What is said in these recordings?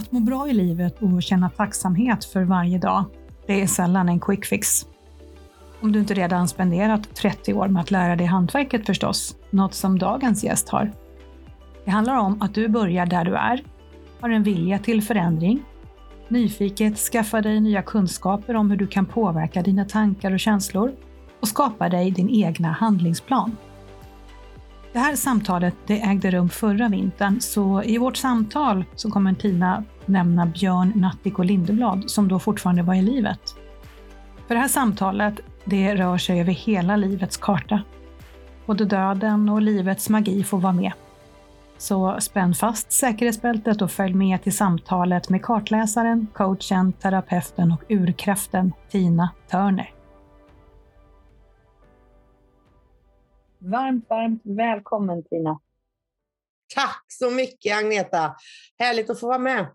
Att må bra i livet och känna tacksamhet för varje dag, det är sällan en quick fix. Om du inte redan spenderat 30 år med att lära dig hantverket förstås, något som dagens gäst har. Det handlar om att du börjar där du är, har en vilja till förändring, nyfiket skaffar dig nya kunskaper om hur du kan påverka dina tankar och känslor och skapar dig din egna handlingsplan. Det här samtalet det ägde rum förra vintern, så i vårt samtal så kommer Tina nämna Björn Natthiko Lindeblad som då fortfarande var i livet. För det här samtalet det rör sig över hela livets karta. Både döden och livets magi får vara med. Så spänn fast säkerhetsbältet och följ med till samtalet med kartläsaren, coachen, terapeuten och urkraften Tina Törner. Varmt, varmt välkommen Tina! Tack så mycket Agneta! Härligt att få vara med.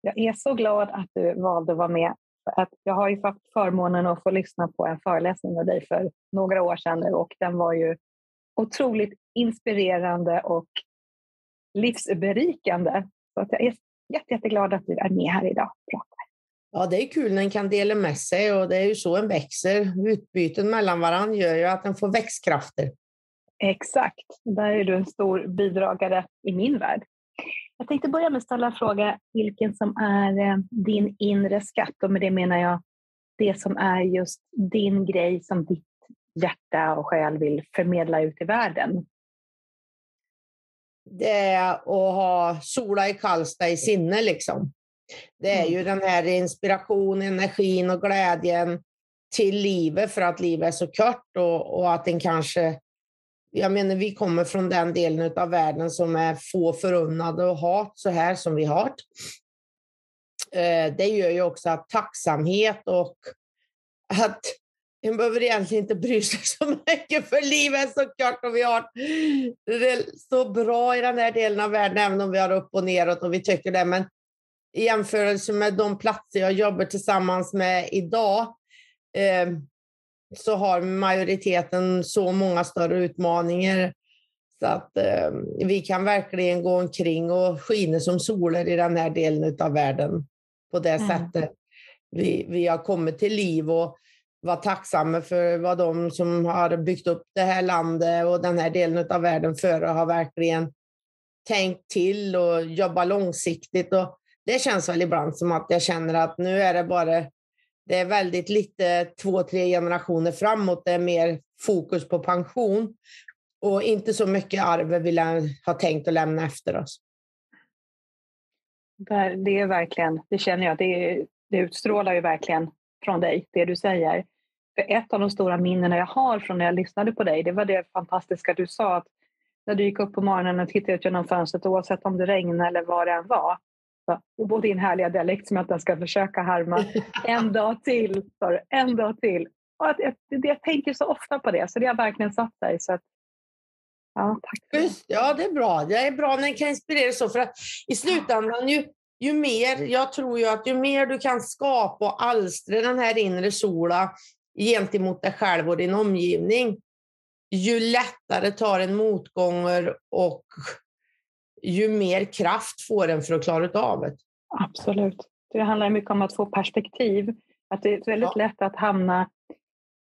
Jag är så glad att du valde att vara med. För att jag har ju haft förmånen att få lyssna på en föreläsning av dig för några år sedan nu och den var ju otroligt inspirerande och livsberikande. Så att jag är jätte, jätteglad att du är med här idag och pratar. Ja, det är kul när en kan dela med sig och det är ju så en växer. Utbyten mellan varandra gör ju att en får växtkrafter. Exakt, där är du en stor bidragare i min värld. Jag tänkte börja med att ställa en fråga vilken som är eh, din inre skatt och med det menar jag det som är just din grej som ditt hjärta och själ vill förmedla ut i världen. Det är att ha sola i Karlstad i sinne liksom. Det är ju mm. den här inspirationen, energin och glädjen till livet för att livet är så kort och, och att den kanske jag menar, vi kommer från den delen av världen som är få förunnade och hat så här som vi har. Eh, det gör ju också att tacksamhet och att en behöver egentligen inte bry sig så mycket för livet är så kort och vi har det så bra i den här delen av världen, även om vi har upp och neråt och vi tycker det. Men i jämförelse med de platser jag jobbar tillsammans med idag eh, så har majoriteten så många större utmaningar så att eh, vi kan verkligen gå omkring och skina som soler i den här delen av världen på det mm. sättet. Vi, vi har kommit till liv och vara tacksamma för vad de som har byggt upp det här landet och den här delen av världen före har verkligen tänkt till och jobbat långsiktigt. Och det känns väl ibland som att jag känner att nu är det bara det är väldigt lite två, tre generationer framåt. Det är mer fokus på pension och inte så mycket arv vi har tänkt att lämna efter oss. Det är verkligen, det känner jag, det, det utstrålar ju verkligen från dig, det du säger. För ett av de stora minnena jag har från när jag lyssnade på dig, det var det fantastiska du sa att när du gick upp på morgonen och tittade ut genom fönstret, oavsett om det regnade eller vad det än var, och din härliga dialekt som jag inte ska försöka härma. En dag till, För en dag till. Och att jag, jag tänker så ofta på det, så det har verkligen satt sig. Så att, ja, tack Just, ja, det är bra. Det är bra när jag kan inspirera så. För att i slutändan, ju, ju mer, jag tror ju att ju mer du kan skapa och alstra den här inre sola gentemot dig själv och din omgivning, ju lättare tar en motgångar och ju mer kraft får den för att klara av det. Absolut. Det handlar mycket om att få perspektiv. Att det är väldigt ja. lätt att hamna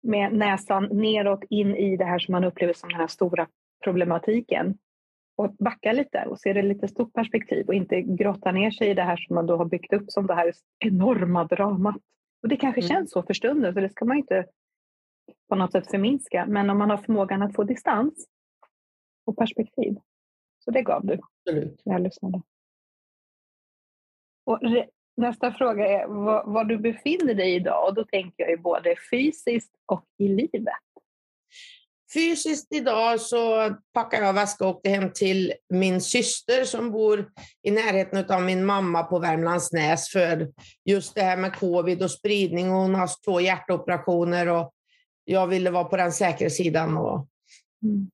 med näsan neråt in i det här som man upplever som den här stora problematiken. Och backa lite och se det lite stort perspektiv och inte grotta ner sig i det här som man då har byggt upp som det här enorma dramat. Och det kanske mm. känns så för stunden, så det ska man inte på något sätt förminska. Men om man har förmågan att få distans och perspektiv så det gav du. Absolut. Jag lyssnade. Och nästa fråga är var, var, du befinner dig idag och då tänker jag ju både fysiskt och i livet. Fysiskt idag så packar jag väska och åkte hem till min syster som bor i närheten av min mamma på Värmlandsnäs för just det här med covid och spridning. Hon har två hjärtoperationer och jag ville vara på den säkra sidan och mm.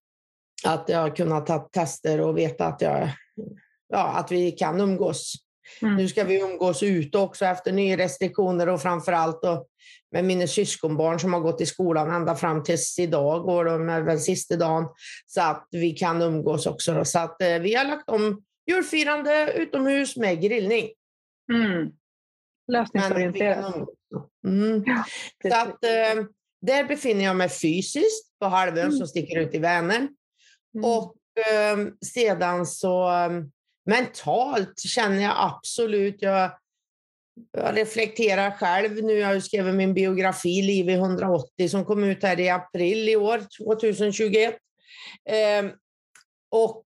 Att jag kunnat ta tester och veta att, jag, ja, att vi kan umgås. Mm. Nu ska vi umgås ute också efter nya restriktioner och framför allt med mina syskonbarn som har gått i skolan ända fram tills idag, går de väl sista dagen, så att vi kan umgås också. Då. Så att eh, vi har lagt om julfirande utomhus med grillning. Mm. Lösningsorienterat. Mm. Ja, så att, eh, där befinner jag mig fysiskt på halvön mm. som sticker ut i Vänern. Mm. Och eh, sedan så ehm, mentalt känner jag absolut, jag, jag reflekterar själv nu, jag har skrivit min biografi Liv i 180 som kom ut här i april i år, 2021. Eh, och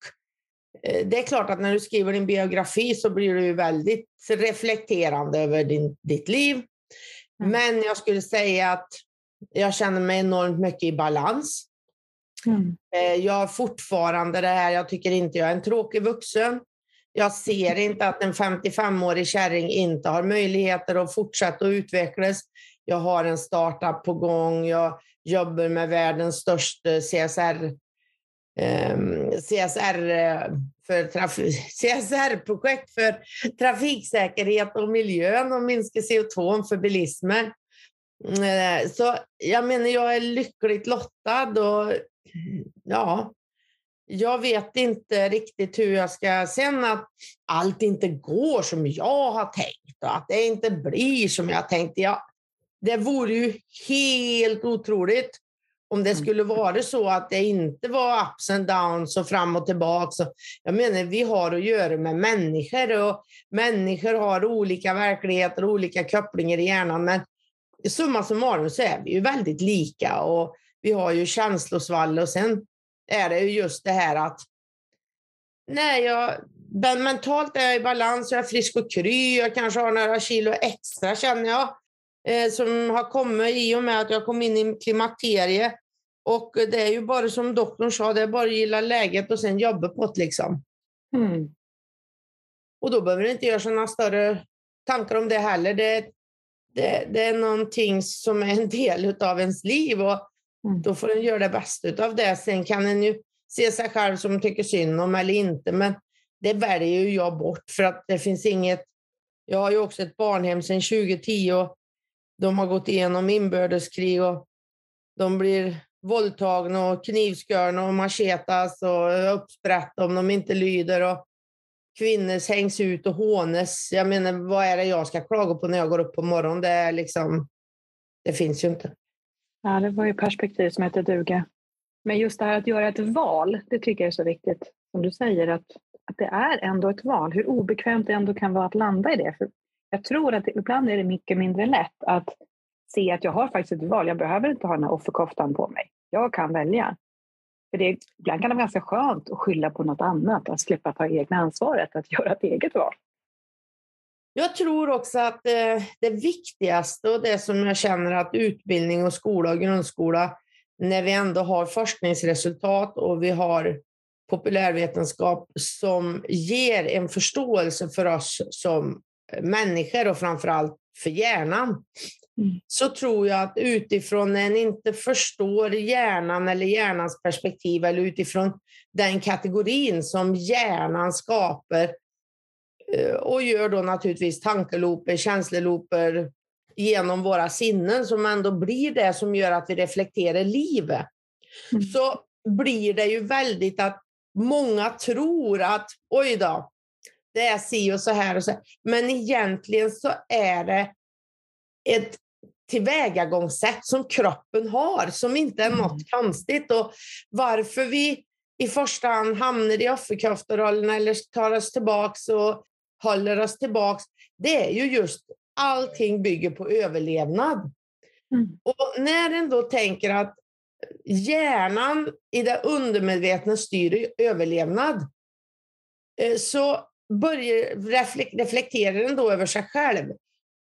det är klart att när du skriver din biografi så blir du väldigt reflekterande över din, ditt liv. Mm. Men jag skulle säga att jag känner mig enormt mycket i balans. Mm. Eh, jag har fortfarande det här, jag tycker inte jag är en tråkig vuxen. Jag ser inte att en 55-årig kärring inte har möjligheter att fortsätta att utvecklas. Jag har en startup på gång. Jag jobbar med världens största CSR ehm, CSR eh, för CSR-projekt för trafiksäkerhet och miljön och minska CO2 för bilismen. Eh, så jag menar, jag är lyckligt lottad och ja, jag vet inte riktigt hur jag ska... Sen att allt inte går som jag har tänkt och att det inte blir som jag tänkt. Ja, det vore ju helt otroligt om det mm. skulle vara så att det inte var ups and downs och fram och tillbaka. Jag menar, vi har att göra med människor och människor har olika verkligheter och olika kopplingar i hjärnan. Men summa summarum så är vi ju väldigt lika och vi har ju känslosvall och sen är det ju just det här att nej, jag, mentalt är jag i balans, jag är frisk och kry, jag kanske har några kilo extra känner jag, eh, som har kommit i och med att jag kom in i klimakteriet. Och det är ju bara som doktorn sa, det är bara att gilla läget och sen jobba på det liksom. Mm. Och då behöver du inte göra sådana större tankar om det heller. Det, det, det är någonting som är en del av ens liv och Mm. Då får en göra det bästa av det. Sen kan en ju se sig själv som tycker synd om eller inte, men det väljer ju jag bort för att det finns inget... Jag har ju också ett barnhem sedan 2010 och de har gått igenom inbördeskrig och de blir våldtagna och knivskurna och machetas och uppsprätta om de inte lyder. Och kvinnor hängs ut och hånes. Jag menar, vad är det jag ska klaga på när jag går upp på morgonen? Det, är liksom, det finns ju inte. Ja, det var ju perspektiv som heter duga. Men just det här att göra ett val, det tycker jag är så viktigt. Som du säger, att, att det är ändå ett val. Hur obekvämt det ändå kan vara att landa i det. För jag tror att det, ibland är det mycket mindre lätt att se att jag har faktiskt ett val. Jag behöver inte ha den här offerkoftan på mig. Jag kan välja. För det, ibland kan det vara ganska skönt att skylla på något annat, att slippa ta egna ansvaret, att göra ett eget val. Jag tror också att eh, det viktigaste och det som jag känner att utbildning och skola och grundskola, när vi ändå har forskningsresultat och vi har populärvetenskap som ger en förståelse för oss som människor och framförallt för hjärnan, mm. så tror jag att utifrån när en inte förstår hjärnan eller hjärnans perspektiv eller utifrån den kategorin som hjärnan skapar och gör då naturligtvis tankeloper, känsloloper genom våra sinnen som ändå blir det som gör att vi reflekterar livet. Mm. Så blir det ju väldigt att många tror att oj då, det är si och så här och så. Men egentligen så är det ett tillvägagångssätt som kroppen har som inte är något mm. konstigt. Och varför vi i första hand hamnar i offerkofterollen eller tar oss tillbaka och håller oss tillbaks, det är ju just allting bygger på överlevnad. Mm. Och när en då tänker att hjärnan i det undermedvetna styr överlevnad, eh, så börjar reflekterar den då över sig själv.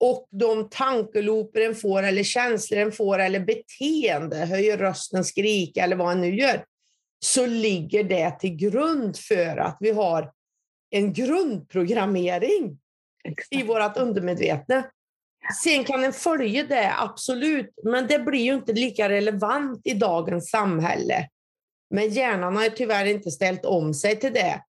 och de tankelooper en får eller känslor en får eller beteende, höjer rösten, skrika eller vad en nu gör, så ligger det till grund för att vi har en grundprogrammering Exakt. i vårt undermedvetna. Sen kan en följa det, absolut, men det blir ju inte lika relevant i dagens samhälle. Men hjärnan har tyvärr inte ställt om sig till det.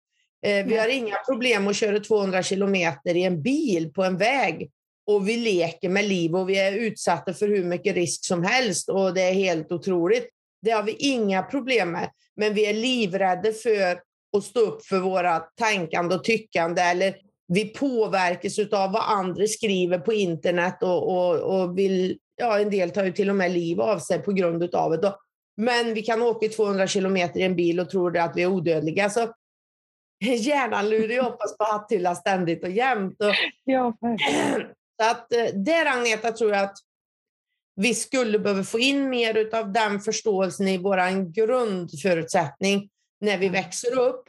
Eh, vi har inga problem att köra 200 kilometer i en bil på en väg och vi leker med liv och vi är utsatta för hur mycket risk som helst och det är helt otroligt. Det har vi inga problem med, men vi är livrädda för att stå upp för våra tankande och tyckande eller vi påverkas av vad andra skriver på internet och, och, och vill, ja en del tar ju till och med liv av sig på grund av det. Men vi kan åka 200 kilometer i en bil och tro att vi är odödliga. Så hjärnan lurar ju hoppas på hatthylla ständigt och jämt. Och, ja, så att eh, där Agneta tror jag att vi skulle behöva få in mer av den förståelsen i vår grundförutsättning när vi växer upp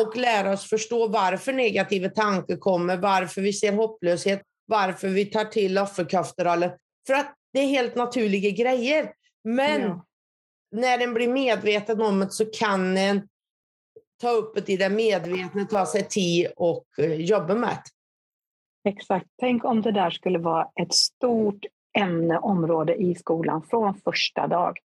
och lära oss förstå varför negativa tankar kommer, varför vi ser hopplöshet, varför vi tar till offerkofterollen. För att det är helt naturliga grejer. Men ja. när en blir medveten om det så kan en ta upp det i det medvetna, ta sig tid och uh, jobba med det. Exakt. Tänk om det där skulle vara ett stort ämne, område i skolan från första dag.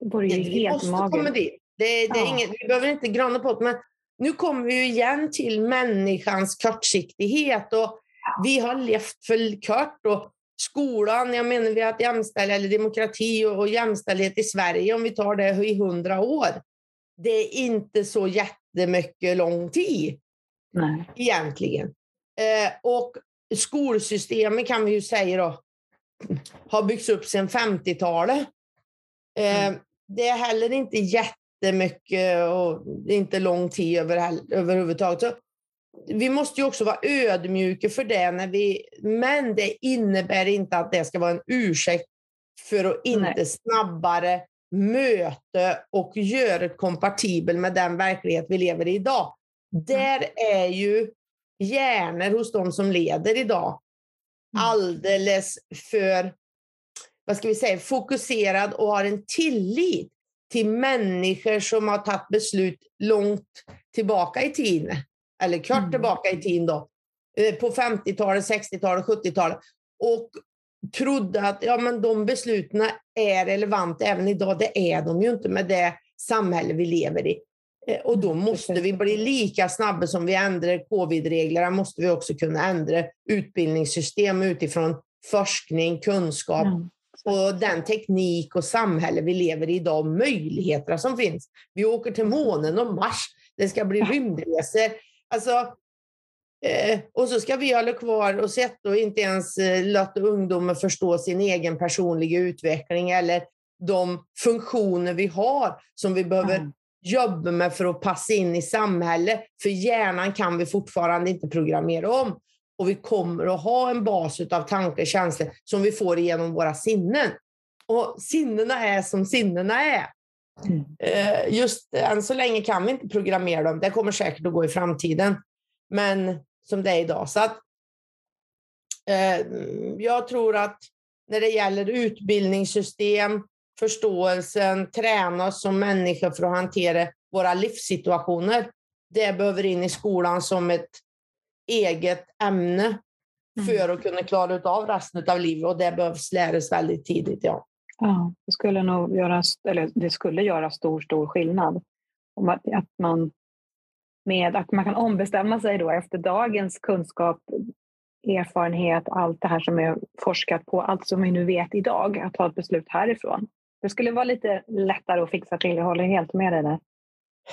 Det vore ju helt magiskt. Det, det är inget, vi behöver inte grana på det, men nu kommer vi igen till människans kortsiktighet och vi har levt för kort och skolan, jag menar vi har haft jämställdhet eller demokrati och jämställdhet i Sverige om vi tar det i hundra år. Det är inte så jättemycket lång tid Nej. egentligen. Eh, och skolsystemet kan vi ju säga då har byggts upp sedan 50-talet. Eh, mm. Det är heller inte jätte jättemycket och inte lång tid över, överhuvudtaget. Så vi måste ju också vara ödmjuka för det, när vi, men det innebär inte att det ska vara en ursäkt för att inte Nej. snabbare möta och göra det kompatibel med den verklighet vi lever i idag. Mm. Där är ju hjärnor hos de som leder idag mm. alldeles för vad ska vi säga, fokuserad och har en tillit till människor som har tagit beslut långt tillbaka i tiden, eller kort mm. tillbaka i tiden då, eh, på 50-talet, 60-talet, 70-talet och trodde att ja, men de besluten är relevanta även idag. Det är de ju inte med det samhälle vi lever i. Eh, och då mm, måste vi bli lika snabba som vi ändrar covid-reglerna, måste vi också kunna ändra utbildningssystem utifrån forskning, kunskap mm och den teknik och samhälle vi lever i idag, möjligheterna som finns. Vi åker till månen och Mars, det ska bli rymdresor. Alltså, eh, och så ska vi hålla kvar och sätta och inte ens eh, låta ungdomar förstå sin egen personliga utveckling eller de funktioner vi har som vi behöver mm. jobba med för att passa in i samhället. För hjärnan kan vi fortfarande inte programmera om och vi kommer att ha en bas av tankar och känslor som vi får genom våra sinnen. Och sinnena är som sinnena är. Mm. Eh, just än så länge kan vi inte programmera dem. Det kommer säkert att gå i framtiden. Men som det är idag. Så att, eh, jag tror att när det gäller utbildningssystem, förståelsen, träna oss som människor för att hantera våra livssituationer. Det behöver in i skolan som ett eget ämne mm. för att kunna klara av resten av livet och det behövs läras väldigt tidigt. Ja. Ja, det skulle nog göra, eller det skulle göra stor, stor skillnad. Om att, att, man, med, att man kan ombestämma sig då efter dagens kunskap, erfarenhet, allt det här som är forskat på, allt som vi nu vet idag, att ta ett beslut härifrån. Det skulle vara lite lättare att fixa till, jag håller helt med dig där.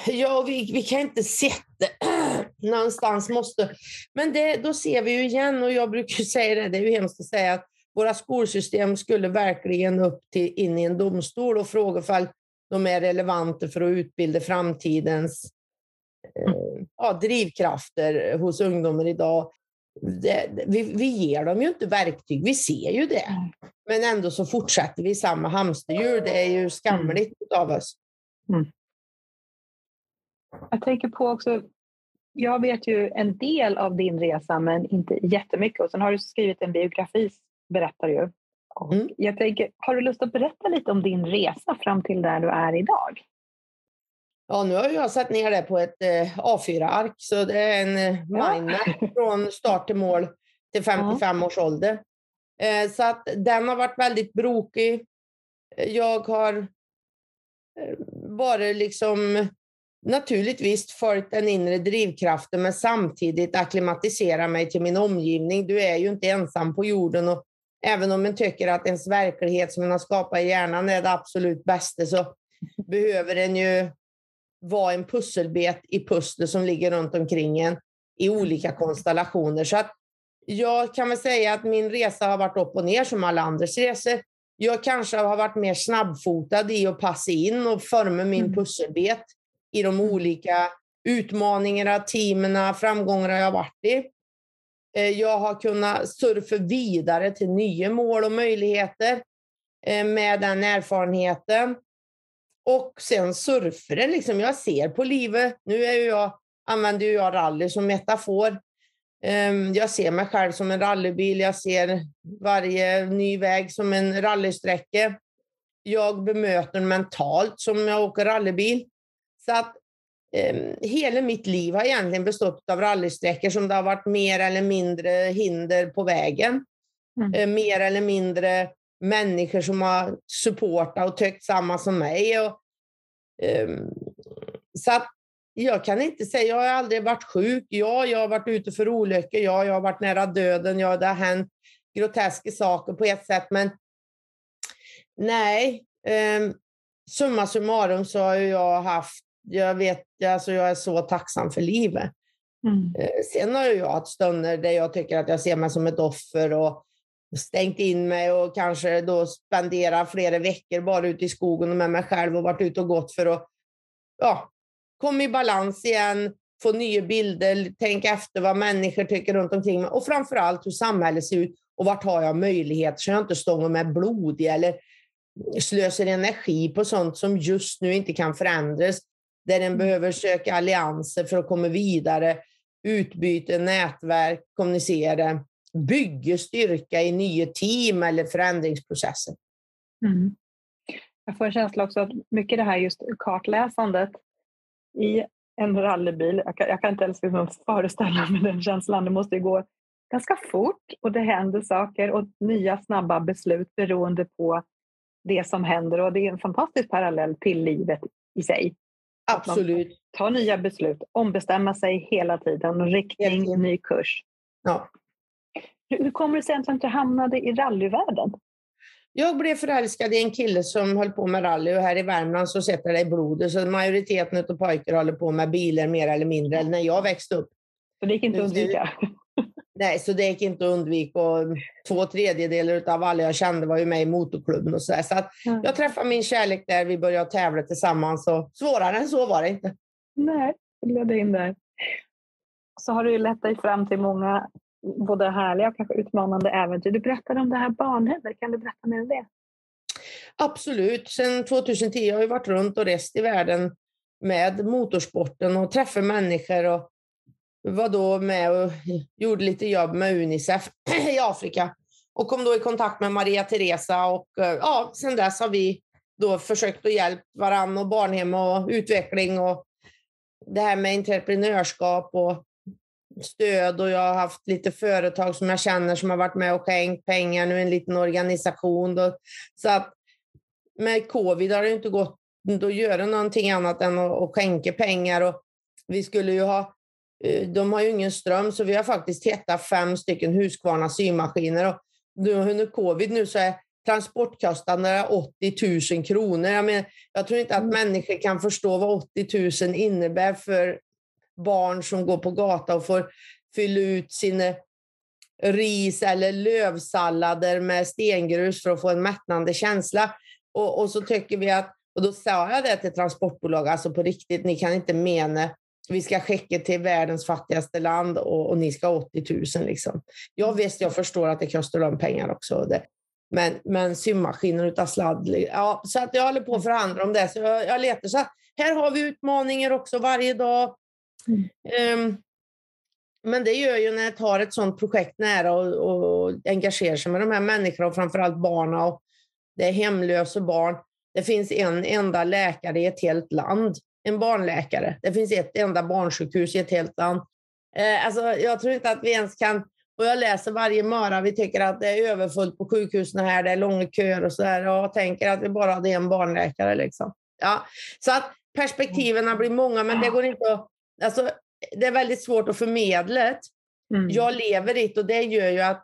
Ja, vi, vi kan inte sätta någonstans måste... Men det, då ser vi ju igen, och jag brukar säga det, det är ju hemskt att säga att våra skolsystem skulle verkligen upp till, in i en domstol och fråga ifall de är relevanta för att utbilda framtidens eh, ja, drivkrafter hos ungdomar idag. Det, vi, vi ger dem ju inte verktyg, vi ser ju det. Men ändå så fortsätter vi samma hamsterhjul. Det är ju skamligt av oss. Mm. Jag tänker på också jag vet ju en del av din resa, men inte jättemycket. Och sen har du skrivit en biografi, berättar du. Mm. Jag tänker, har du lust att berätta lite om din resa fram till där du är idag? Ja, nu har jag satt ner det på ett eh, A4-ark, så det är en eh, mindmap från start till mål till 55 ja. års ålder. Eh, så att den har varit väldigt brokig. Jag har varit liksom naturligtvis följt den inre drivkraften men samtidigt akklimatisera mig till min omgivning. Du är ju inte ensam på jorden och även om man tycker att ens verklighet som man har skapat i hjärnan är det absolut bästa så behöver den ju vara en pusselbit i pusslet som ligger runt omkring en i olika konstellationer. Så att jag kan väl säga att min resa har varit upp och ner som alla andras resor. Jag kanske har varit mer snabbfotad i att passa in och forma min mm. I de mm. olika utmaningarna, teamen, framgångarna jag har varit i. Eh, jag har kunnat surfa vidare till nya mål och möjligheter eh, med den erfarenheten. Och sen surfare, liksom, jag ser på livet. Nu är jag, använder jag rally som metafor. Ehm, jag ser mig själv som en rallybil, jag ser varje ny väg som en rallysträcka. Jag bemöter mentalt som jag åker rallybil. Så att eh, hela mitt liv har egentligen bestått av rallysträckor som det har varit mer eller mindre hinder på vägen. Mm. Eh, mer eller mindre människor som har supportat och tyckt samma som mig. Och, eh, så att jag kan inte säga, jag har aldrig varit sjuk. Ja, jag har varit ute för olyckor. Ja, jag har varit nära döden. Ja, det har hänt groteska saker på ett sätt, men nej. Eh, summa summarum så har jag haft jag vet, alltså jag är så tacksam för livet. Mm. Eh, sen har jag haft stunder där jag tycker att jag ser mig som ett offer och stängt in mig och kanske då spendera flera veckor bara ute i skogen och med mig själv och varit ute och gått för att ja, komma i balans igen, få nya bilder, tänka efter vad människor tycker runt omkring mig och framför allt hur samhället ser ut och vart har jag möjlighet så jag inte står med blodig eller slösar energi på sånt som just nu inte kan förändras där den behöver söka allianser för att komma vidare, utbyte, nätverk, kommunicera, bygga styrka i nya team eller förändringsprocesser. Mm. Jag får en känsla också att mycket det här just kartläsandet i en rallybil, jag kan, jag kan inte ens liksom föreställa mig den känslan, det måste ju gå ganska fort och det händer saker och nya snabba beslut beroende på det som händer och det är en fantastisk parallell till livet i sig. Absolut. Ta nya beslut, ombestämma sig hela tiden, riktning, ny kurs. Ja. Hur kommer det sig egentligen att du hamnade i rallyvärlden? Jag blev förälskad i en kille som höll på med rally och här i Värmland så sätter det i blodet. Så majoriteten av pojkar håller på med bilar mer eller mindre, när jag växte upp. Så det gick inte att undvika? Nej, så det gick inte att undvika. Och två tredjedelar av alla jag kände var ju med i motorklubben och så där. Så att mm. jag träffade min kärlek där, vi började tävla tillsammans och svårare än så var det inte. Nej, det ledde in där. Så har du lett dig fram till många både härliga och kanske utmanande äventyr. Du berättade om det här barnhemmet, kan du berätta mer om det? Absolut. Sedan 2010 har jag varit runt och rest i världen med motorsporten och träffat människor och var då med och gjorde lite jobb med Unicef i Afrika och kom då i kontakt med Maria Teresa och eh, ja, sen dess har vi då försökt att hjälpa varandra och barnhem och utveckling och det här med entreprenörskap och stöd och jag har haft lite företag som jag känner som har varit med och skänkt pengar, nu en liten organisation. Då. Så att med covid har det inte gått att göra någonting annat än att skänka pengar och vi skulle ju ha de har ju ingen ström, så vi har faktiskt hettat fem stycken Husqvarna symaskiner. Och under covid nu så är transportkostnaderna 80 000 kronor. Jag, menar, jag tror inte att mm. människor kan förstå vad 80 000 innebär för barn som går på gata och får fylla ut sina ris eller lövsallader med stengrus för att få en mättnande känsla. Och, och så tycker vi att, och då sa jag det till transportbolag, alltså på riktigt, ni kan inte mena vi ska skicka till världens fattigaste land och, och ni ska ha 80 000. Liksom. Jag visst, jag förstår att det kostar de pengar också. Det. Men, men symaskiner utan sladd. Ja, så att jag håller på att förhandla om det. Så jag, jag letar. Så här har vi utmaningar också varje dag. Mm. Um, men det gör ju när jag tar ett sådant projekt nära och, och engagerar sig med de här människorna och framförallt barnen. Och det är hemlösa barn. Det finns en enda läkare i ett helt land, en barnläkare. Det finns ett enda barnsjukhus i ett helt land. Eh, alltså, jag tror inte att vi ens kan och jag läser varje morgon, vi tycker att det är överfullt på sjukhusen här, det är långa köer och sådär. Jag tänker att vi bara hade en barnläkare. Liksom. Ja. Så att perspektiven blir många, men det går inte att... Alltså, det är väldigt svårt att förmedla mm. Jag lever i det och det gör ju att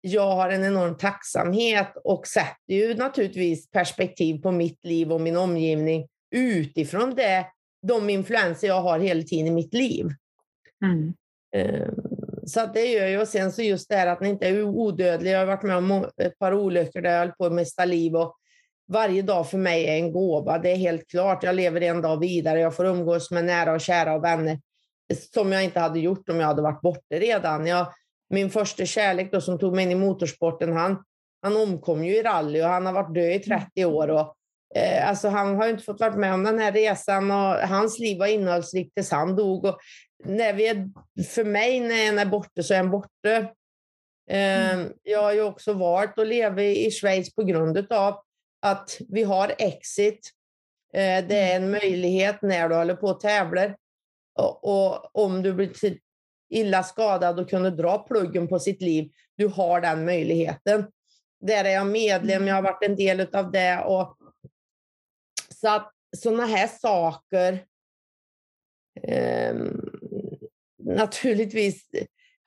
jag har en enorm tacksamhet och sätter ju naturligtvis perspektiv på mitt liv och min omgivning utifrån det, de influenser jag har hela tiden i mitt liv. Mm. Um, så det gör ju, och sen så just det här att ni inte är odödlig. Jag har varit med om ett par olyckor där jag höll på att mista liv och varje dag för mig är en gåva. Det är helt klart. Jag lever en dag vidare. Jag får umgås med nära och kära och vänner som jag inte hade gjort om jag hade varit borta redan. Jag, min första kärlek då, som tog mig in i motorsporten, han, han omkom ju i rally och han har varit död i 30 år. Och, eh, alltså han har inte fått vara med om den här resan och hans liv var innehållsrikt tills han dog. Och när vi är, för mig, när en är borta så är en borta. Eh, mm. Jag har ju också valt att leva i Schweiz på grund av att vi har exit. Eh, det är en möjlighet när du håller på och tävlar. Och, och om du blir illa skadad och kunde dra pluggen på sitt liv, du har den möjligheten. Där är jag medlem, jag har varit en del av det. Och, så att sådana här saker eh, naturligtvis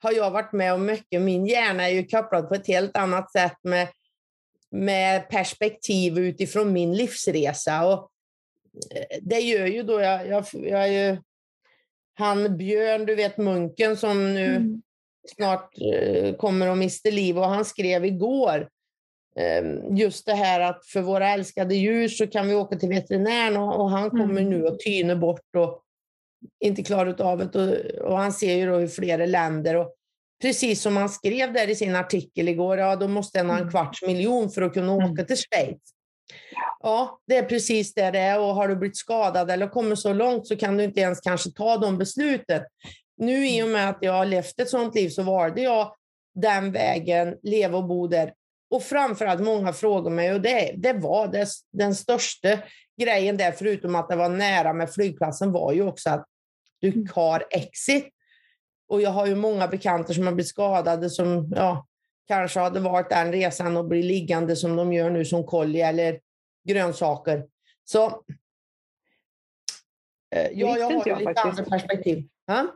har jag varit med om mycket. Min hjärna är ju kopplad på ett helt annat sätt med, med perspektiv utifrån min livsresa. Och eh, det gör ju då, jag, jag, jag är ju han Björn, du vet munken som nu mm. snart eh, kommer att mista liv och han skrev igår just det här att för våra älskade djur så kan vi åka till veterinären och, och han kommer mm. nu att tyna bort och inte klarar av det. Och, och, han ser ju då i flera länder. Och precis som han skrev där i sin artikel igår, ja då måste han ha en mm. kvarts miljon för att kunna mm. åka till Schweiz. Ja, det är precis det det är och har du blivit skadad eller kommit så långt så kan du inte ens kanske ta de besluten. Nu i och med att jag har levt ett sådant liv så valde jag den vägen, leva och bo där. Och framförallt många frågar mig och det, det var det, den största grejen där, förutom att det var nära med flygplatsen, var ju också att du mm. har exit. Och jag har ju många bekanta som har blivit skadade som ja, kanske hade varit den resan och blir liggande som de gör nu som kolli eller grönsaker. Så eh, ja, jag har jag lite andra perspektiv. Ha?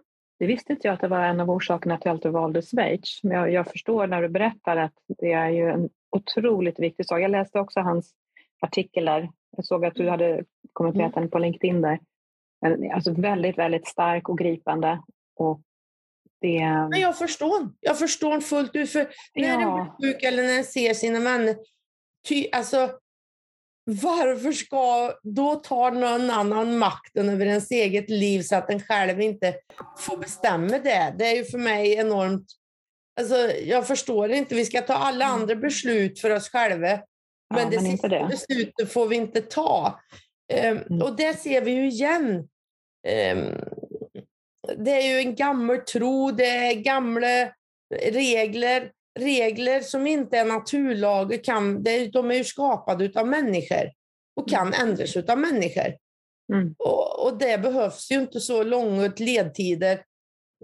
Det visste inte jag att det var en av orsakerna till att du valde Schweiz. Men jag, jag, förstår när du berättar att det är ju en otroligt viktig sak. Jag läste också hans artiklar. Jag såg att du hade kommenterat mm. den på LinkedIn där. Alltså väldigt, väldigt stark och gripande. Och det... Men jag förstår. Jag förstår fullt ut. För när ja. en blir sjuk eller när en ser sina vänner, ty, alltså, varför ska då ta någon annan makten över ens eget liv så att en själv inte får bestämma det? Det är ju för mig enormt... Alltså, jag förstår inte. Vi ska ta alla mm. andra beslut för oss själva. Men ja, det men sista det. beslutet får vi inte ta. Um, mm. Och det ser vi ju igen. Um, det är ju en gammal tro, det är gamla regler. Regler som inte är naturlagar, kan, de är ju skapade av människor och kan mm. ändras av människor. Mm. Och, och, det behövs ju inte så långa ledtider.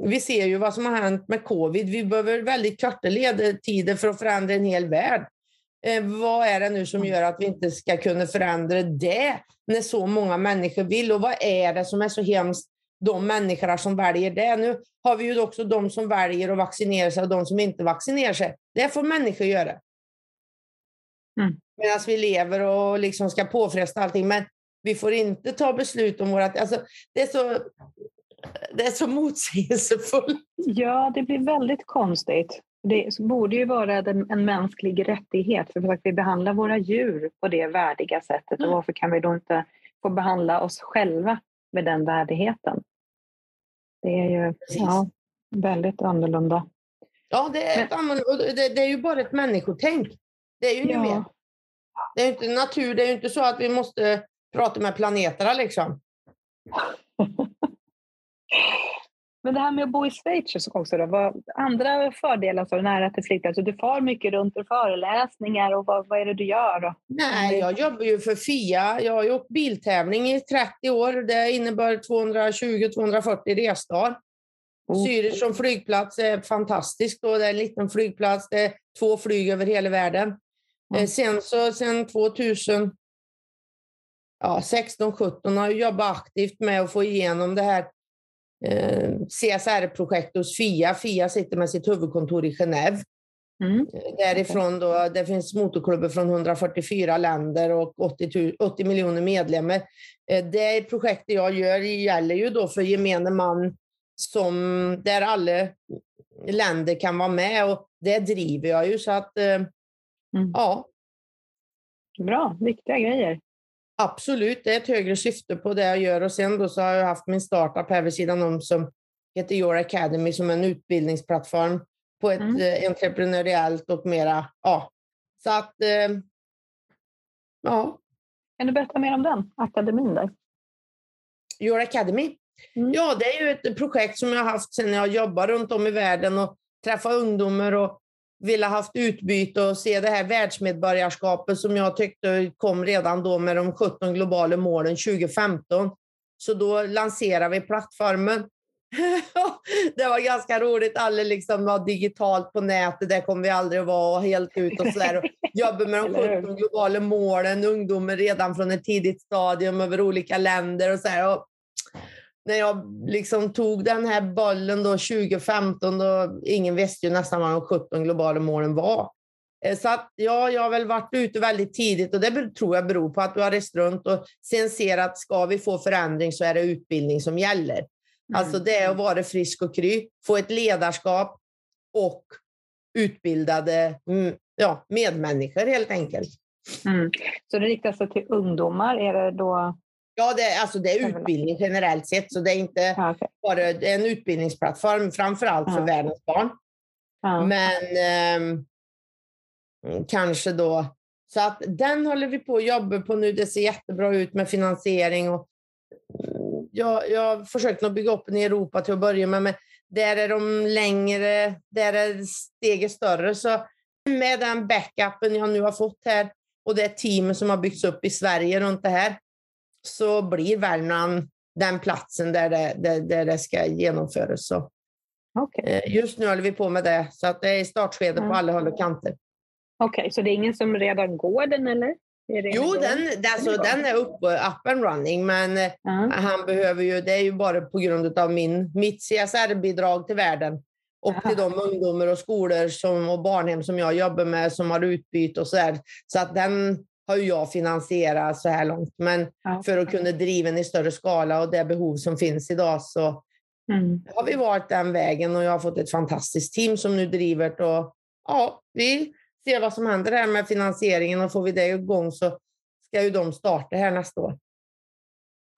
Vi ser ju vad som har hänt med covid. Vi behöver väldigt korta ledtider för att förändra en hel värld. Eh, vad är det nu som gör att vi inte ska kunna förändra det när så många människor vill? Och vad är det som är så hemskt de människorna som väljer det. Nu har vi ju också de som väljer att vaccinera sig och de som inte vaccinerar sig. Det får människor göra. Mm. Medan vi lever och liksom ska påfresta allting. Men vi får inte ta beslut om vårat... Alltså, det, är så, det är så motsägelsefullt. Ja, det blir väldigt konstigt. Det borde ju vara en mänsklig rättighet för att vi behandlar våra djur på det värdiga sättet. Mm. Och varför kan vi då inte få behandla oss själva med den värdigheten? Det är ju ja, väldigt annorlunda. Ja, det är, Men, det, det, är ju bara ett människotänk. Det är ju inget ja. mer. Det är inte natur, det är ju inte så att vi måste prata med planeterna liksom. Men det här med att bo i Schweiz också, då, vad, andra fördelar så nära till flygplatsen? Du far mycket runt för föreläsningar och vad, vad är det du gör? Då? Nej, jag jobbar ju för FIA. Jag har gjort biltävling i 30 år. Det innebär 220-240 resdagar. Oh. Zürich som flygplats är fantastiskt. Då. Det är en liten flygplats. Det är två flyg över hela världen. Mm. Sen, så, sen 2000 ja, 16-17 har jag jobbat aktivt med att få igenom det här eh, CSR-projektet hos FIA. FIA sitter med sitt huvudkontor i Genève. Mm. Därifrån då, det finns motorklubbar från 144 länder och 80, 80 miljoner medlemmar. Eh, det projektet jag gör gäller ju då för gemene man som, där alla länder kan vara med och det driver jag ju så att eh, mm. ja. Bra, viktiga grejer. Absolut, det är ett högre syfte på det jag gör och sen då så har jag haft min startup här vid sidan om som heter Your Academy som en utbildningsplattform på ett mm. eh, entreprenöriellt och mera, ja. Så att, eh, ja. Kan du berätta mer om den akademin där? Your Academy? Mm. Ja, det är ju ett projekt som jag har haft sedan jag jobbade runt om i världen och träffat ungdomar och ville haft utbyte och se det här världsmedborgarskapet som jag tyckte kom redan då med de 17 globala målen 2015. Så då lanserade vi plattformen. det var ganska roligt. Alla liksom var digitalt på nätet. Det kommer vi aldrig att vara helt ut och sådär. Jobba med de 17 globala målen, ungdomar redan från ett tidigt stadium över olika länder och så här. Och när jag liksom tog den här bollen då 2015, då ingen visste ju nästan vad de 17 globala målen var. Eh, så att, ja, jag har väl varit ute väldigt tidigt och det tror jag beror på att du har rest runt och sen ser att ska vi få förändring så är det utbildning som gäller. Mm. Alltså det är att vara frisk och kry, få ett ledarskap och utbildade mm, ja, medmänniskor helt enkelt. Mm. Så det riktar sig till ungdomar, är det då Ja, det, alltså det är utbildning generellt sett, så det är inte okay. bara en utbildningsplattform, framför allt ja. för världens barn. Ja. Men eh, kanske då... Så att den håller vi på att jobba på nu. Det ser jättebra ut med finansiering. Och, mm, jag, jag har försökt att bygga upp den i Europa till att börja med, men där är de längre, där är steget större. Så med den backupen jag nu har fått här och det teamet som har byggts upp i Sverige runt det här, så blir Värmland den platsen där det, där, där det ska genomföras. Så, okay. Eh, just nu håller vi på med det, så att det är startskede mm. på alla håll och kanter. Okej, okay, så det är ingen som redan går den eller? jo, den, alltså, den är upp, up and running, men uh-huh. han behöver ju, det är ju bara på grund av min, mitt CSR-bidrag till världen och till de ungdomar och skolor som, och barnhem som jag jobbar med som har utbyte och så där. Så att den har ju jag finansierat så här långt. Men ja. för att kunna driva den i större skala och det behov som finns idag så mm. har vi varit den vägen och jag har fått ett fantastiskt team som nu driver det. Och, ja, vi ser vad som händer här med finansieringen och får vi det igång så ska ju de starta här nästa år.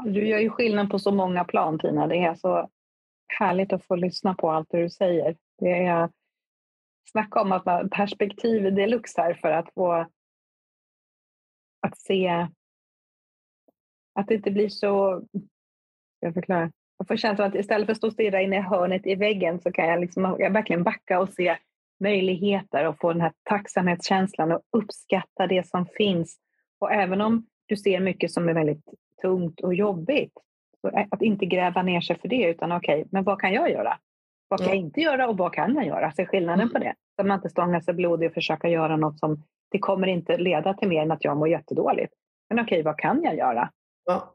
Du gör ju skillnad på så många plan Tina. Det är så härligt att få lyssna på allt det du säger. Det är Snacka om att man perspektiv deluxe här för att få att se att det inte blir så... Jag förklarar. Jag får känslan att istället för att stå och stirra in i hörnet i väggen så kan jag, liksom, jag verkligen backa och se möjligheter och få den här tacksamhetskänslan och uppskatta det som finns. Och även om du ser mycket som är väldigt tungt och jobbigt, att inte gräva ner sig för det utan okej, okay, men vad kan jag göra? Vad kan jag inte göra och vad kan jag göra? Se skillnaden på det. Så man inte stångar sig blodig och försöka göra något som det kommer inte leda till mer än att jag mår jättedåligt. Men okej, vad kan jag göra? Ja.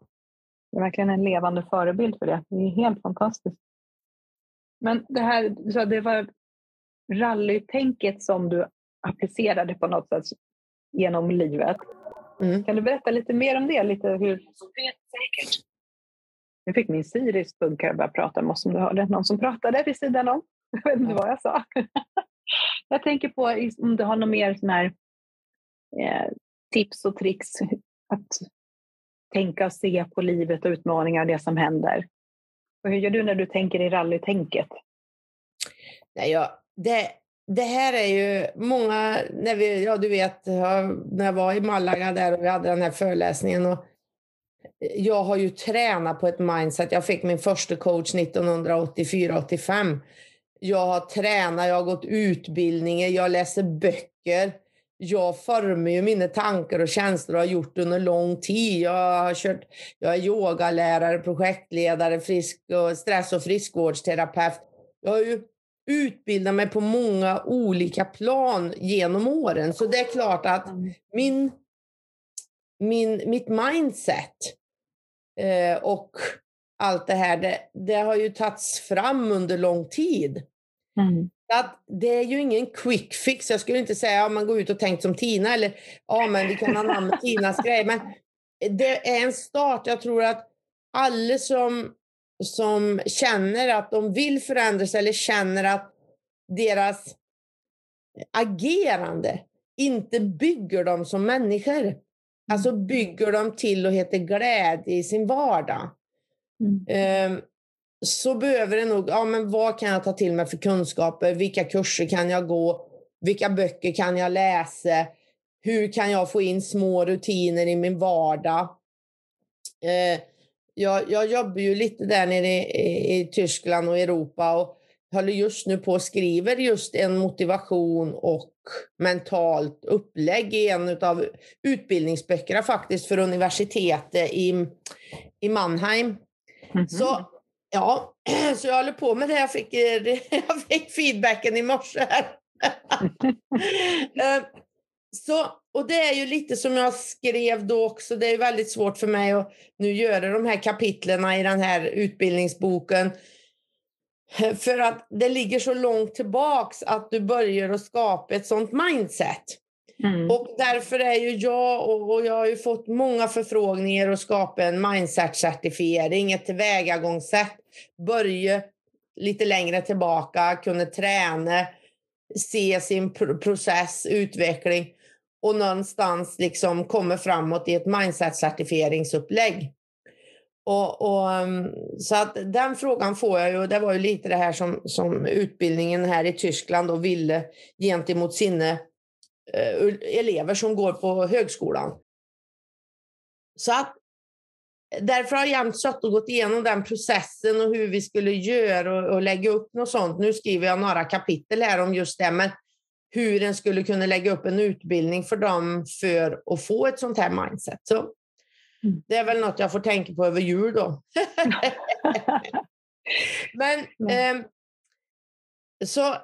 Det är verkligen en levande förebild för det. Det är helt fantastiskt. Men det här, så det var rallytänket som du applicerade på något sätt genom livet. Mm. Kan du berätta lite mer om det? Lite hur... Nu fick min Siris bunkare börja prata med oss om du hörde någon som pratade vid sidan om. Jag vet inte vad jag sa. Jag tänker på om du har något mer sån här eh, tips och tricks att tänka och se på livet och utmaningar och det som händer. Och hur gör du när du tänker i rallytänket? Nej, ja, det, det här är ju många, när vi, ja du vet, när jag var i Malaga där och vi hade den här föreläsningen och jag har ju tränat på ett mindset. Jag fick min första coach 1984-85. Jag har tränat, jag har gått utbildningar, jag läser böcker. Jag formar ju mina tankar och känslor och har gjort det under lång tid. Jag, har kört, jag är yogalärare, projektledare, frisk och stress och friskvårdsterapeut. Jag har ju utbildat mig på många olika plan genom åren. Så det är klart att mm. min, min, mitt mindset eh, och allt det här, det, det, har ju tagits fram under lång tid. Mm. Att det är ju ingen quick fix. Jag skulle inte säga att man går ut och tänkt som Tina eller ja, men vi kan anamma Tinas grej. Men det är en start. Jag tror att alla som, som känner att de vill förändras eller känner att deras agerande inte bygger dem som människor. Alltså mm. bygger dem till och heter glädje i sin vardag. Mm. Um, så behöver det nog, ja men vad kan jag ta till mig för kunskaper? Vilka kurser kan jag gå? Vilka böcker kan jag läsa? Hur kan jag få in små rutiner i min vardag? Uh, jag, jag jobbar ju lite där nere i, i, i Tyskland och Europa och håller just nu på och skriver just en motivation och mentalt upplägg i en av utbildningsböckerna faktiskt för universitetet i, i Mannheim. Mm -hmm. Så ja, så jag håller på med det. Jag fick, jag fick feedbacken i morse. Eh, så, och det är ju lite som jag skrev då också, det är väldigt svårt för mig att nu göra de här kapitlerna i den här utbildningsboken för att det ligger så långt tillbaks att du börjar att skapa ett sånt mindset. Mm. Och därför är ju jag, och jag har ju fått många förfrågningar att skapa en mindset-certifiering, ett tillvägagångssätt. Börja lite längre tillbaka, kunna träna, se sin process, utveckling och någonstans liksom komma framåt i ett mindset-certifieringsupplägg. Och, och, mm, så att den frågan får jag ju, det var ju lite det här som, som utbildningen här i Tyskland då ville gentemot sina elever som går på högskolan. Så att därför har jag suttit och gått igenom den processen och hur vi skulle göra och, och, lägga upp något sånt. Nu skriver jag några kapitel här om just det, men hur en skulle kunna lägga upp en utbildning för dem för att få ett sånt här mindset. Så Mm. Det är väl något jag får tänka på över jul då. Men eh, så eh,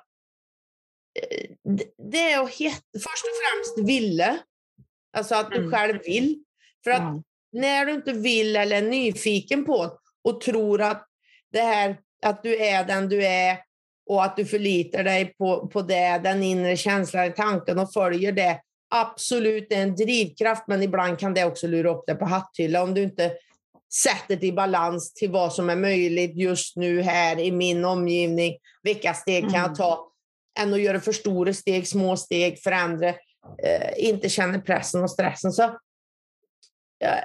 det är att först och främst ville. Alltså att du mm. själv vill. För att mm. när du inte vill eller är nyfiken på och tror att det här att du är den du är och att du förlitar dig på, på det, den inre känslan i tanken och följer det, absolut det är en drivkraft, men ibland kan det också lura upp det på hatthylla om du inte sätter det i balans till vad som är möjligt just nu här i min omgivning. Vilka steg kan jag mm. ta? Än att göra för stora steg, små steg, förändra. Eh, inte känna pressen och stressen. Så, eh,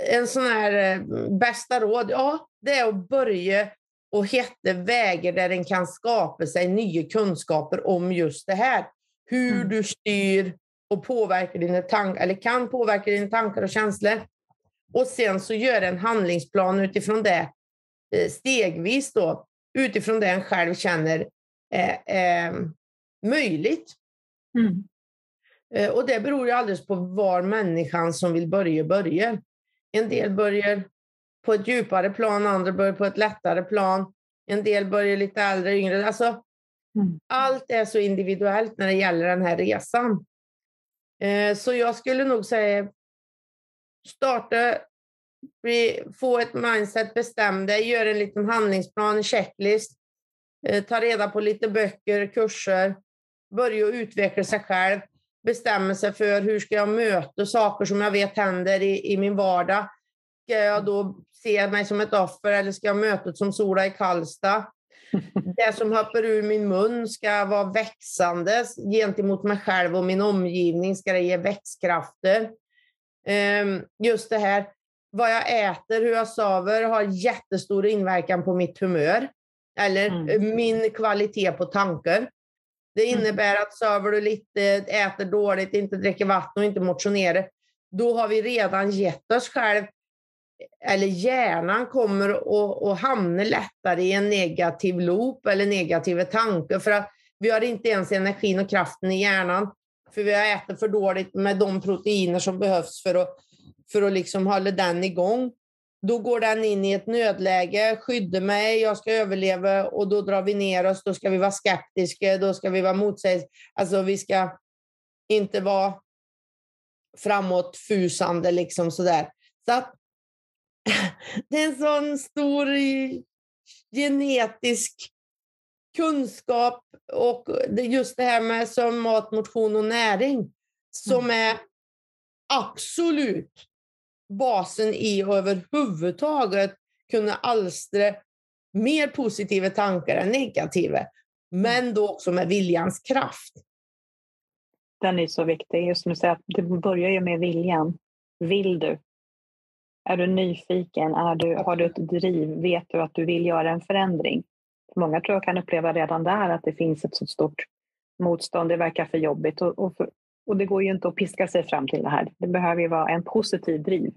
en sån här eh, bästa råd, ja, det är att börja och hitta vägar där en kan skapa sig nya kunskaper om just det här. Hur mm. du styr och påverkar dina tankar, eller kan påverka dina tankar och känslor. Och sen så gör en handlingsplan utifrån det eh, stegvis då, utifrån det en själv känner eh, möjligt. Mm. Eh, och det beror ju alldeles på var människan som vill börja börjar. En del börjar på ett djupare plan, andra börjar på ett lättare plan. En del börjar lite äldre, yngre. Alltså, mm. Allt är så individuellt när det gäller den här resan. Eh, så jag skulle nog säga starta, få ett mindset, bestäm dig, gör en liten handlingsplan, en checklist, ta reda på lite böcker, kurser, börja utveckla sig själv, bestämma sig för hur ska jag möta saker som jag vet händer i, i min vardag. Ska jag då se mig som ett offer eller ska jag möta det som Sola i Karlstad? det som hoppar ur min mun ska vara växande gentemot mig själv och min omgivning. Ska det ge växtkrafter? Ehm, just det här, vad jag äter, hur jag sover har jättestor inverkan på mitt humör eller mm. min kvalitet på tankar. Det mm. innebär att sover du lite, äter dåligt, inte dricker vatten och inte motionerar, då har vi redan gett oss själv eller hjärnan kommer att, att hamna lättare i en negativ loop eller negativa tankar för att vi har inte ens energin och kraften i hjärnan för vi har ätit för dåligt med de proteiner som behövs för att, för att liksom hålla den igång. Då går den in i ett nödläge, skydda mig, jag ska överleva och då drar vi ner oss. Då ska vi vara skeptiska, då ska vi vara motsägelsefulla. Alltså vi ska inte vara framåtfusande liksom sådär. Så att det är en sån stor genetisk kunskap och just det här med sömn, mat, motion och näring som mm. är absolut basen i att överhuvudtaget kunna alstra mer positiva tankar än negativa. Mm. Men då också med viljans kraft. Den är så viktig. Just som du säger, det börjar ju med viljan. Vill du? Är du nyfiken? Är du, har du ett driv? Vet du att du vill göra en förändring? Många tror jag kan uppleva redan där att det finns ett så stort motstånd. Det verkar för jobbigt och, och, för, och det går ju inte att piska sig fram till det här. Det behöver ju vara en positiv driv.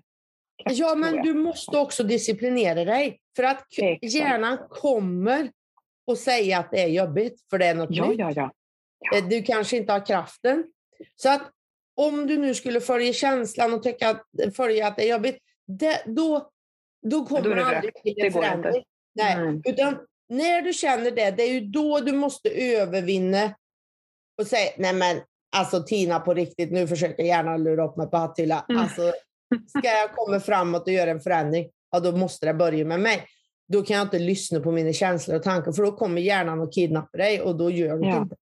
Ja, men du måste också disciplinera dig. För att Exakt. hjärnan kommer att säga att det är jobbigt, för det är något ja, nytt. Ja, ja. ja. Du kanske inte har kraften. Så att om du nu skulle följa känslan och tycka att, följa att det är jobbigt, det, då, då kommer då det aldrig till en förändring. Nej, mm. utan när du känner det, det är ju då du måste övervinna och säga, nej men alltså Tina på riktigt, nu försöker gärna lura upp mig på Hattila. Mm. Alltså, ska jag komma framåt och göra en förändring, ja då måste det börja med mig. Då kan jag inte lyssna på mina känslor och tankar, för då kommer hjärnan att kidnappa dig och då gör det ja. inte.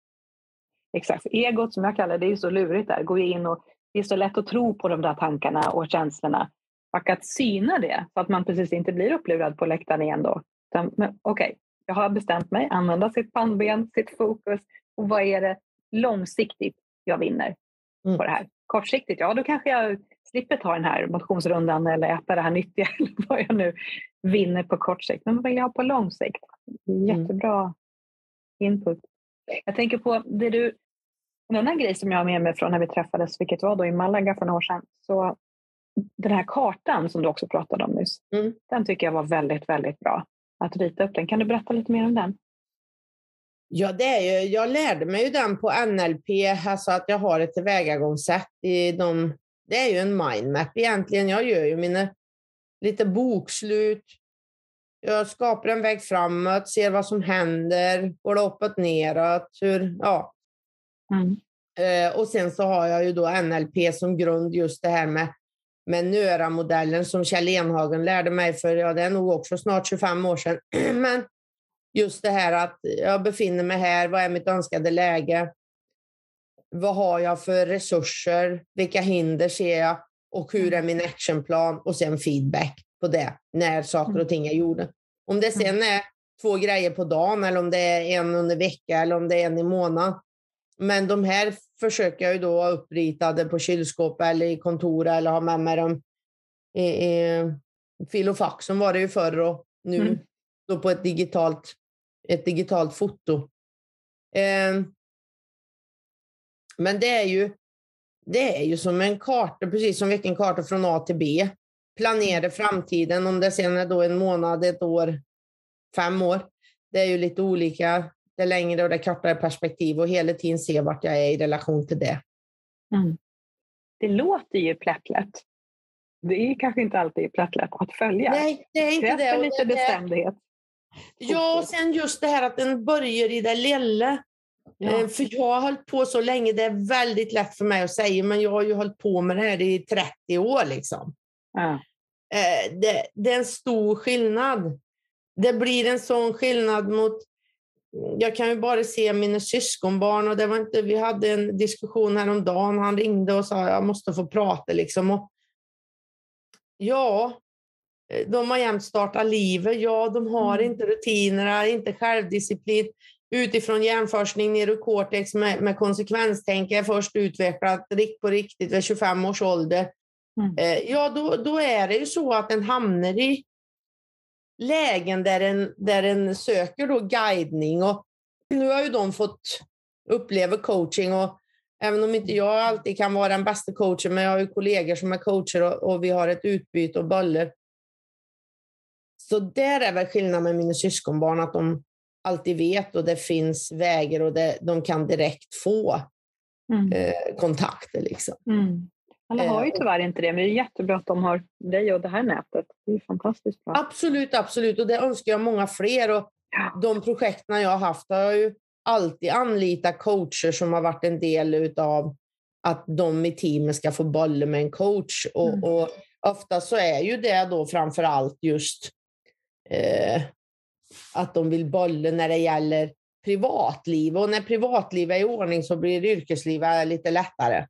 Exakt. Egot som jag kallar det, är så lurigt där. Går in och det är så lätt att tro på de där tankarna och känslorna. Och att syna det så att man precis inte blir upplurad på läktaren igen då. Okej, okay, jag har bestämt mig, använda sitt pannben, sitt fokus och vad är det långsiktigt jag vinner mm. på det här. Kortsiktigt, ja då kanske jag slipper ta den här motionsrundan eller äta det här nyttiga eller vad jag nu vinner på kort sikt. Men vad vill jag ha på lång sikt? Mm. Jättebra mm. input. Jag tänker på det du, en annan grej som jag har med mig från när vi träffades, vilket var då i Malaga för några år sedan. Så den här kartan som du också pratade om nyss, mm. den tycker jag var väldigt, väldigt bra att rita upp den. Kan du berätta lite mer om den? Ja, det är ju, jag lärde mig ju den på NLP, alltså att jag har ett tillvägagångssätt i de, det är ju en mindmap egentligen. Jag gör ju mina lite bokslut. Jag skapar en väg framåt, ser vad som händer, går det uppåt, neråt, hur, ja. Mm. Eh, och sen så har jag ju då NLP som grund, just det här med med NÖRA-modellen som Kjell Enhagen lärde mig för, ja det är nog också snart 25 år sedan. Men just det här att jag befinner mig här, vad är mitt önskade läge? Vad har jag för resurser? Vilka hinder ser jag? Och hur är min actionplan? Och sen feedback på det, när saker och ting är gjorda. Om det sen är två grejer på dagen eller om det är en under vecka eller om det är en i månaden. Men de här försöker jag ju då ha uppritade på kylskåp eller i kontor eller ha med mig dem i, i filofax som var det ju förr och nu mm. då på ett digitalt, ett digitalt foto. Eh, men det är ju det är ju som en karta, precis som vilken karta från A till B. Planera framtiden, om det sen är då en månad, ett år, fem år. Det är ju lite olika det längre och det kortare perspektiv och hela tiden se vart jag är i relation till det. Mm. Det låter ju plättlätt. Det är kanske inte alltid plättlätt att följa. Nej, det är inte det. det. lite bestämdhet. Ja, och sen just det här att den börjar i det lilla. Ja. Eh, för jag har hållit på så länge, det är väldigt lätt för mig att säga, men jag har ju hållit på med det här i 30 år. Liksom. Ja. Eh, det, det är en stor skillnad. Det blir en sån skillnad mot jag kan ju bara se mina syskonbarn och det var inte, vi hade en diskussion häromdagen. Han ringde och sa jag måste få prata liksom. Och, ja, de har jämt startat livet. Ja, de har mm. inte rutinerna, inte självdisciplin. Utifrån hjärnforskning, neurocortex med, med konsekvenstänk är först utvecklat på riktigt vid 25 års ålder. Mm. Eh, ja, då, då är det ju så att den hamnar i lägen där en, där en söker då guidning. Och nu har ju de fått uppleva coaching och även om inte jag alltid kan vara den bästa coachen, men jag har ju kollegor som är coacher och, och vi har ett utbyte och bollar. Så där är väl skillnaden med mina syskonbarn, att de alltid vet och det finns vägar och det, de kan direkt få mm. eh, kontakter. Liksom. Mm. Alla har ju eh, tyvärr inte det, men det är jättebra att de har dig och det här nätet. Det är fantastiskt bra. Absolut, absolut. Och det önskar jag många fler. Och de projekten jag har haft har jag ju alltid anlitat coacher som har varit en del av att de i teamet ska få bolla med en coach. Och, mm. och ofta så är ju det då framför allt just eh, att de vill bolla när det gäller privatliv. Och när privatliv är i ordning så blir yrkeslivet lite lättare.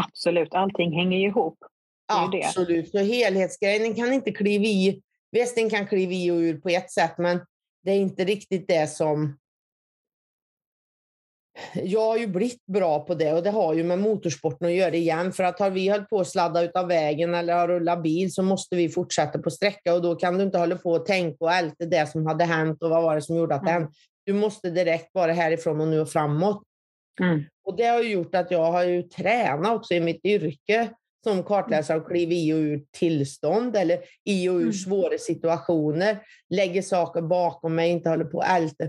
Absolut, allting hänger ju ihop. Absolut, så helhetsgrejen kan inte kliva i. Visst, den kan kliva i och ur på ett sätt, men det är inte riktigt det som... Jag har ju blivit bra på det och det har ju med motorsporten att göra igen. För att har vi hållit på att sladda utav vägen eller har rullat bil så måste vi fortsätta på sträcka och då kan du inte hålla på och tänka och älta det som hade hänt och vad var det som gjorde att det hände. Du måste direkt vara härifrån och nu och framåt. Mm. Och det har gjort att jag har ju tränat också i mitt yrke som kartläsare och kliver i och ur tillstånd eller i och ur mm. svåra situationer, lägger saker bakom mig, inte håller på att älta.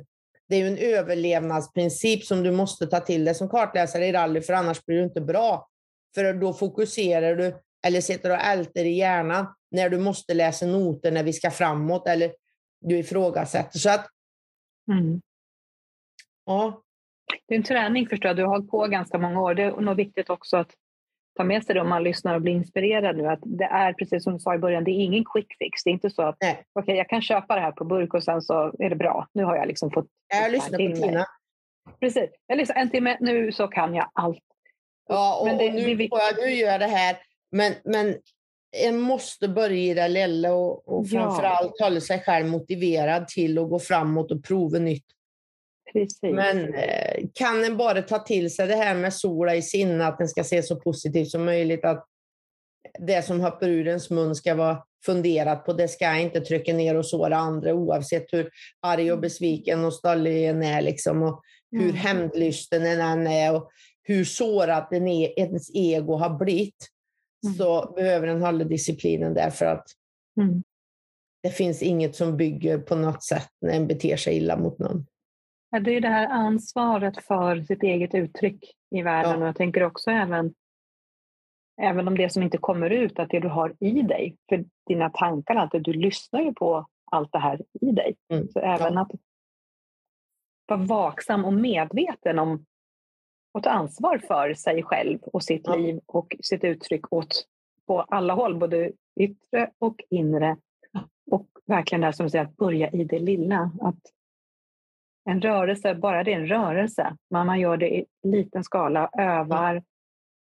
Det är ju en överlevnadsprincip som du måste ta till dig som kartläsare i rally, för annars blir du inte bra. För då fokuserar du eller sitter och älter i hjärnan när du måste läsa noter när vi ska framåt eller du ifrågasätter. Så att, mm. ja, det är en träning förstår jag. Du har hållit på ganska många år. Det är nog viktigt också att ta med sig det om man lyssnar och blir inspirerad nu. Att det är precis som du sa i början, det är ingen quick fix. Det är inte så att okej, okay, jag kan köpa det här på burk och sen så är det bra. Nu har jag liksom fått... Jag lyssnar på Tina. Precis. Jag lyssnar en timme, nu så kan jag allt. Ja, och, det, och nu det jag nu göra det här. Men, men en måste börja i det lilla och, och framförallt ja. hålla sig själv motiverad till att gå framåt och prova nytt. Precis. Men eh, kan en bara ta till sig det här med sola i sinne, att den ska se så positivt som möjligt, att det som hoppar ur ens mun ska vara funderat på, det ska inte trycka ner och såra andra oavsett hur arg och mm. besviken och stollig en är liksom, och hur mm. hämndlysten en är och hur sårat en e ens ego har blivit. Mm. Så behöver en hålla disciplinen därför att mm. det finns inget som bygger på något sätt när en beter sig illa mot någon. Det är det här ansvaret för sitt eget uttryck i världen ja. och jag tänker också även Även om det som inte kommer ut, att det du har i dig, för dina tankar, att du lyssnar ju på allt det här i dig. Mm. Så även ja. att vara vaksam och medveten om att ta ansvar för sig själv och sitt ja. liv och sitt uttryck åt på alla håll, både yttre och inre. Och verkligen det som du säger, att börja i det lilla. Att en rörelse, bara det är en rörelse, men man gör det i liten skala, övar,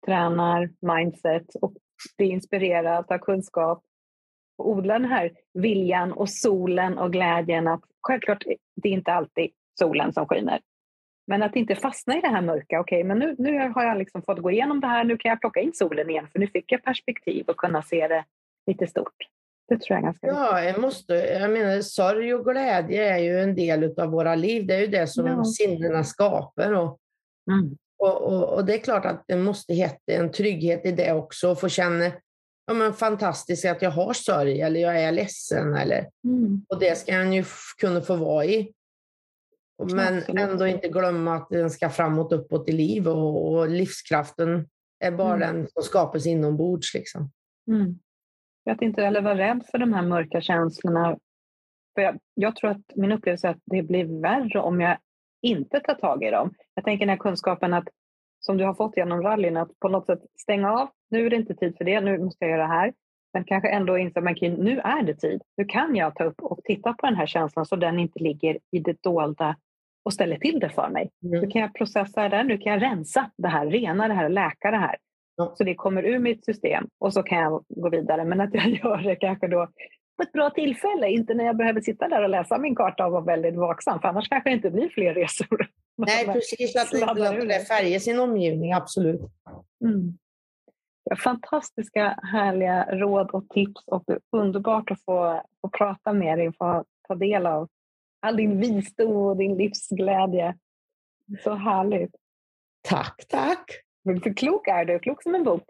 tränar mindset och blir inspirerad, tar kunskap och odlar den här viljan och solen och glädjen att självklart, det är inte alltid solen som skiner. Men att inte fastna i det här mörka. Okej, okay, men nu, nu har jag liksom fått gå igenom det här. Nu kan jag plocka in solen igen för nu fick jag perspektiv och kunna se det lite stort. Det tror jag är ganska Ja, jag måste, jag menar sorg och glädje är ju en del av våra liv. Det är ju det som ja. sinnena skapar. Och, mm. och, och, och, det är klart att det måste hitta en trygghet i det också. Och få känna ja, men fantastiskt att jag har sorg eller jag är ledsen. Eller, mm. Och det ska han ju kunna få vara i. Men Absolut. ändå inte glömma att den ska framåt, uppåt i liv och, och livskraften är bara mm. den som skapas inombords. Liksom. Mm. Att inte heller vara rädd för de här mörka känslorna. För jag, jag, tror att min upplevelse är att det blir värre om jag inte tar tag i dem. Jag tänker den här kunskapen att, som du har fått genom rallyn, att på något sätt stänga av. Nu är det inte tid för det, nu måste jag göra det här. Men kanske ändå inse att nu är det tid. Nu kan jag ta upp och titta på den här känslan så den inte ligger i det dolda och ställer till det för mig. Mm. Nu kan jag processa det, nu kan jag rensa det här, rena det här, läka det här. Så det kommer ur mitt system och så kan jag gå vidare. Men att jag gör det kanske då på ett bra tillfälle, inte när jag behöver sitta där och läsa min karta och vara väldigt vaksam, för annars kanske det inte blir fler resor. Nej, precis, att inte låter det färga sin omgivning, absolut. Mm. Fantastiska, härliga råd och tips och det är underbart att få, få prata med dig och få ta del av all din visdom och din livsglädje. Så härligt. Tack, tack. För klok är du, klok som en bok.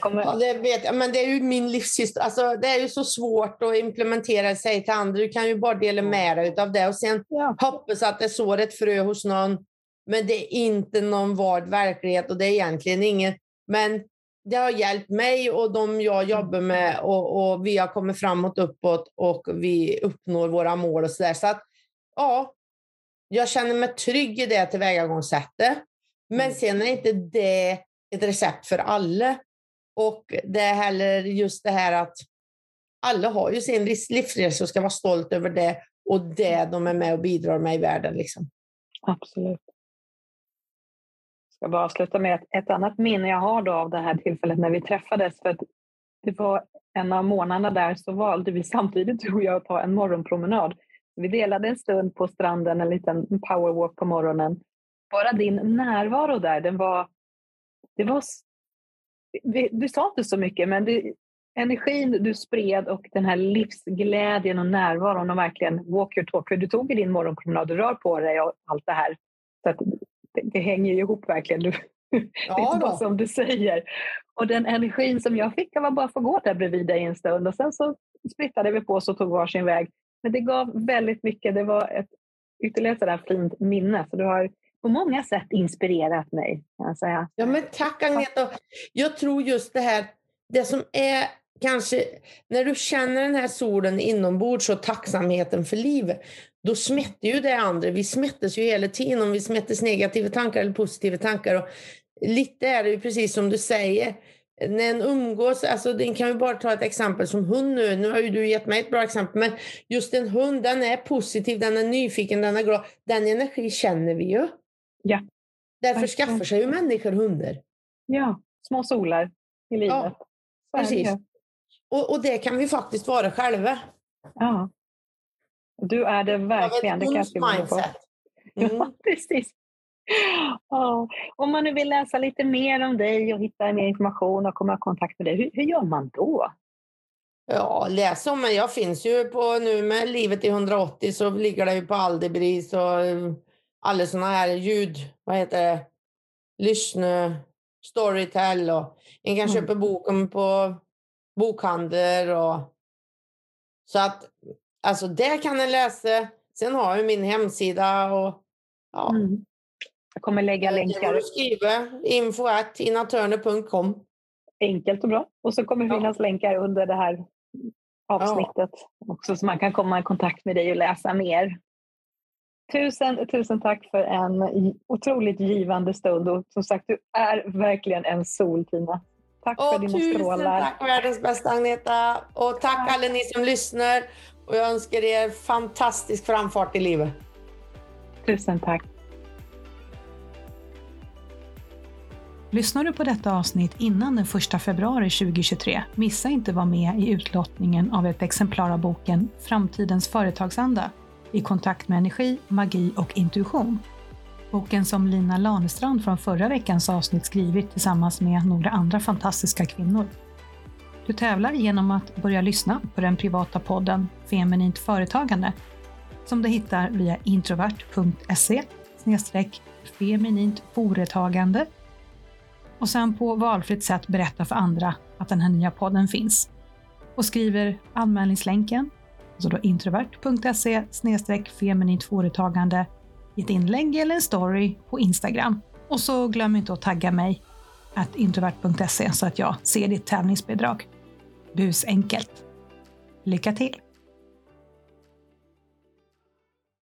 kommer... det, vet, men det är ju min livshistoria. Alltså, det är ju så svårt att implementera sig till andra. Du kan ju bara dela med dig av det och sen ja. hoppas att det sår ett frö hos någon. Men det är inte någon vard verklighet och det är egentligen inget. Men det har hjälpt mig och de jag jobbar med och, och vi har kommit framåt uppåt och vi uppnår våra mål och så där. Så att ja, jag känner mig trygg i det tillvägagångssättet. Men mm. sen är inte det ett recept för alla. Och det är heller just det här att alla har ju sin livsresa och ska vara stolt över det och det de är med och bidrar med i världen. Liksom. Absolut. Jag ska bara avsluta med ett, ett annat minne jag har då av det här tillfället när vi träffades. För det var en av månaderna där så valde vi samtidigt, tror jag, att ta en morgonpromenad. Vi delade en stund på stranden, en liten powerwalk på morgonen. Bara din närvaro där, den var... Det var du sa inte så mycket, men det, energin du spred och den här livsglädjen och närvaron och verkligen walk your talk. För du tog din morgonpromenad, du rör på dig och allt det här. Så det, det, hänger ju ihop verkligen. Du, ja, det är inte bara som du säger. Och den energin som jag fick att bara få gå där bredvid dig en stund och sen så splittade vi på oss och tog varsin väg. Men det gav väldigt mycket. Det var ett ytterligare sådär fint minne. Så du har på många sätt inspirerat mig. Kan jag säga. Ja, men tack Agneta. Jag tror just det här, det som är kanske, när du känner den här solen inombords och tacksamheten för livet, då smätter ju det andra. Vi smättas ju hela tiden om vi smättas negativa tankar eller positiva tankar. Och lite är det ju precis som du säger, när en umgås, alltså den kan vi bara ta ett exempel som hund nu, nu har ju du gett mig ett bra exempel, men just en hund den är positiv, den är nyfiken, den är glad. Den energi känner vi ju. Ja. Därför Verkligen. skaffar sig ju människor hundar. Ja, små solar i livet. Ja, precis. Och, och det kan vi faktiskt vara själva. Ja. Du är det verkligen. Det kan jag skriva på. Mm. Ja, precis. Ja. Om man nu vill läsa lite mer om dig och hitta mer information och komma i kontakt med dig, hur, hur gör man då? Ja, läs om mig. Jag finns ju på nu med Livet i 180 så ligger det ju på Aldebris och alla sådana här ljud, vad heter det, lyssna, storytel och en kan mm. köpa boken på bokhandlar och så att alltså det kan en läsa. Sen har jag min hemsida och ja. Mm. Jag kommer lägga länkar. Skriva info.inatörner.com. Enkelt och bra. Och så kommer det finnas ja. länkar under det här avsnittet ja. också så man kan komma i kontakt med dig och läsa mer. Tusen, tusen tack för en otroligt givande stund och som sagt, du är verkligen en sol, Tina. Tack och för dina tusen strålar. Tusen tack världens bästa Agneta och tack, tack alla ni som lyssnar och jag önskar er fantastisk framfart i livet. Tusen tack. Lyssnar du på detta avsnitt innan den 1 februari 2023, missa inte att vara med i utlottningen av ett exemplar av boken Framtidens företagsanda i kontakt med energi, magi och intuition. Boken som Lina Lanestrand från förra veckans avsnitt skrivit tillsammans med några andra fantastiska kvinnor. Du tävlar genom att börja lyssna på den privata podden Feminint företagande som du hittar via introvert.se feminint företagande och sen på valfritt sätt berätta för andra att den här nya podden finns. Och skriver anmälningslänken alltså då introvert.se feminint företagande i ett inlägg eller en story på Instagram. Och så glöm inte att tagga mig att introvert.se så att jag ser ditt tävlingsbidrag. Bus enkelt. Lycka till!